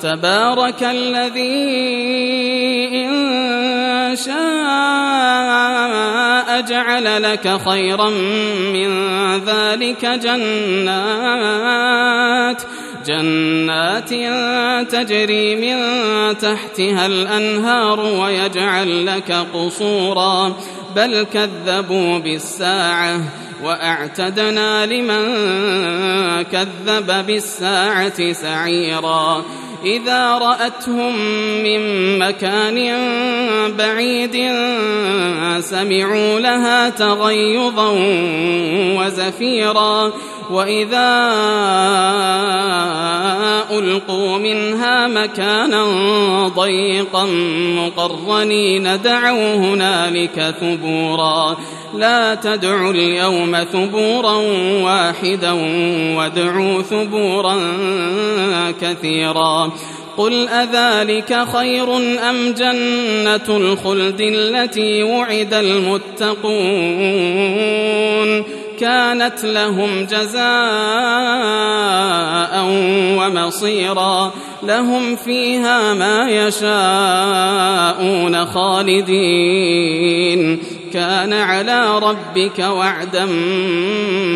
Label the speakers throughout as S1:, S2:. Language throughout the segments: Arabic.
S1: تبارك الذي إن شاء جعل لك خيرا من ذلك جنات جنات تجري من تحتها الأنهار ويجعل لك قصورا. بل كذبوا بالساعة وأعتدنا لمن كذب بالساعة سعيرا. إذا رأتهم من مكان بعيد سمعوا لها تغيظا وزفيرا وإذا ألقوا منها مكانا ضيقا مقرنين دعوا هنالك ثبورا لا تدعوا اليوم ثبورا واحدا وادعوا ثبورا كثيرا قل أذلك خير أم جنة الخلد التي وعد المتقون كانت لهم جزاء ومصيرا لهم فيها ما يشاءون خالدين. كان على ربك وعدا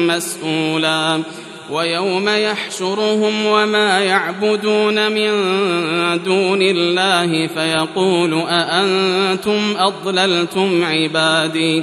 S1: مسئولا ويوم يحشرهم وما يعبدون من دون الله فيقول أأنتم أضللتم عبادي؟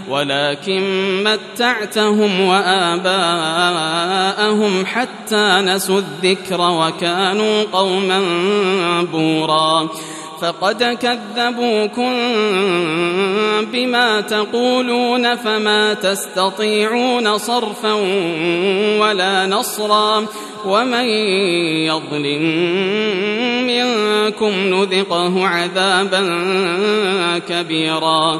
S1: ولكن متعتهم وآباءهم حتى نسوا الذكر وكانوا قوما بورا. فقد كذبوكم بما تقولون فما تستطيعون صرفا ولا نصرا. ومن يظلم منكم نذقه عذابا كبيرا.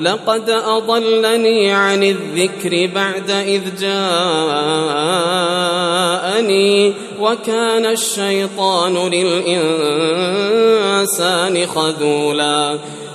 S1: لقد أضلني عن الذكر بعد إذ جاءني وكان الشيطان للإنسان خذولا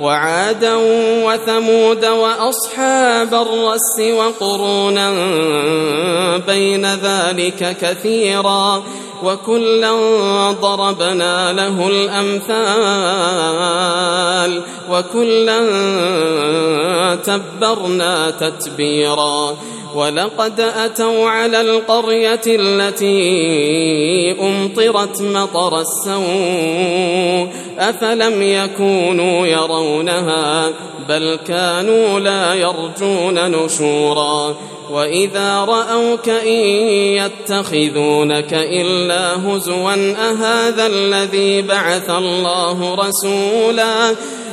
S1: وعادا وثمود وأصحاب الرس وقرونا بين ذلك كثيرا وكلا ضربنا له الأمثال وكلا تبرنا تتبيرا ولقد أتوا على القرية التي أمطرت مطر السوء أفلم يكونوا يرونها بل كانوا لا يرجون نشورا وإذا رأوك إن يتخذونك إلا هزوا أهذا الذي بعث الله رسولا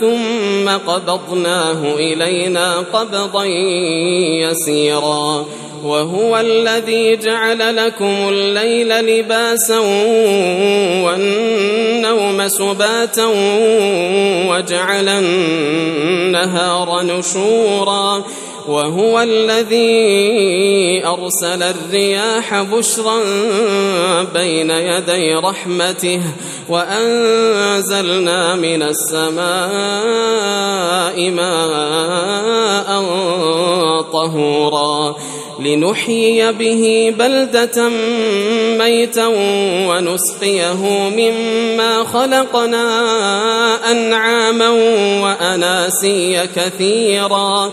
S1: ثم قبضناه إلينا قبضا يسيرا. وهو الذي جعل لكم الليل لباسا والنوم سباتا وجعل النهار نشورا. وهو الذي أرسل الرياح بشرا بين يدي رحمته وأنزلنا من السماء ماء طهورا لنحيي به بلدة ميتا ونسقيه مما خلقنا أنعاما وأناسيا كثيرا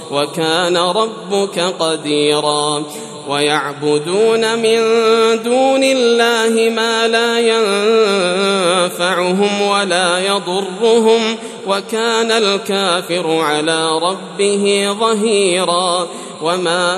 S1: وكان ربك قديرا. ويعبدون من دون الله ما لا ينفعهم ولا يضرهم وكان الكافر على ربه ظهيرا. وما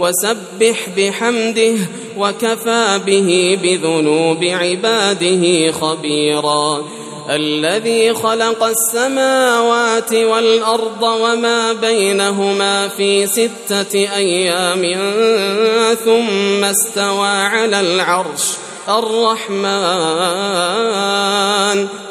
S1: وسبح بحمده وكفى به بذنوب عباده خبيرا. الذي خلق السماوات والأرض وما بينهما في ستة أيام ثم استوى على العرش الرحمن.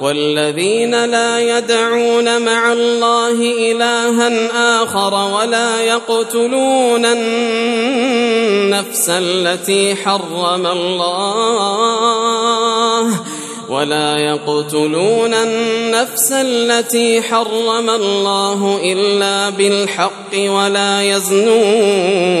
S1: والذين لا يدعون مع الله إلها آخر ولا يقتلون النفس التي حرم الله ولا يقتلون النفس التي حرم الله إلا بالحق ولا يزنون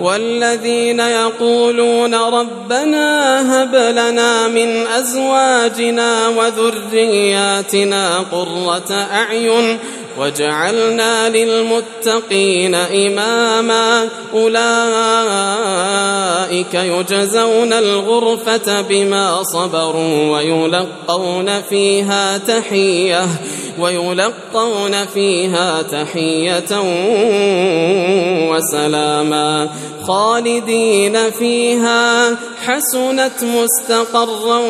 S1: والذين يقولون ربنا هب لنا من أزواجنا وذرياتنا قرة أعين وجعلنا للمتقين إماما أولئك يجزون الغرفة بما صبروا ويلقون فيها تحية ويلقون فيها تحية وسلاما خالدين فيها حسنت مستقرا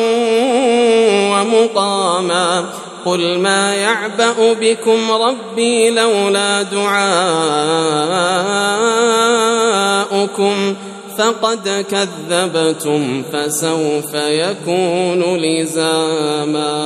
S1: ومقاما قل ما يعبأ بكم ربي لولا دعاؤكم فقد كذبتم فسوف يكون لزاما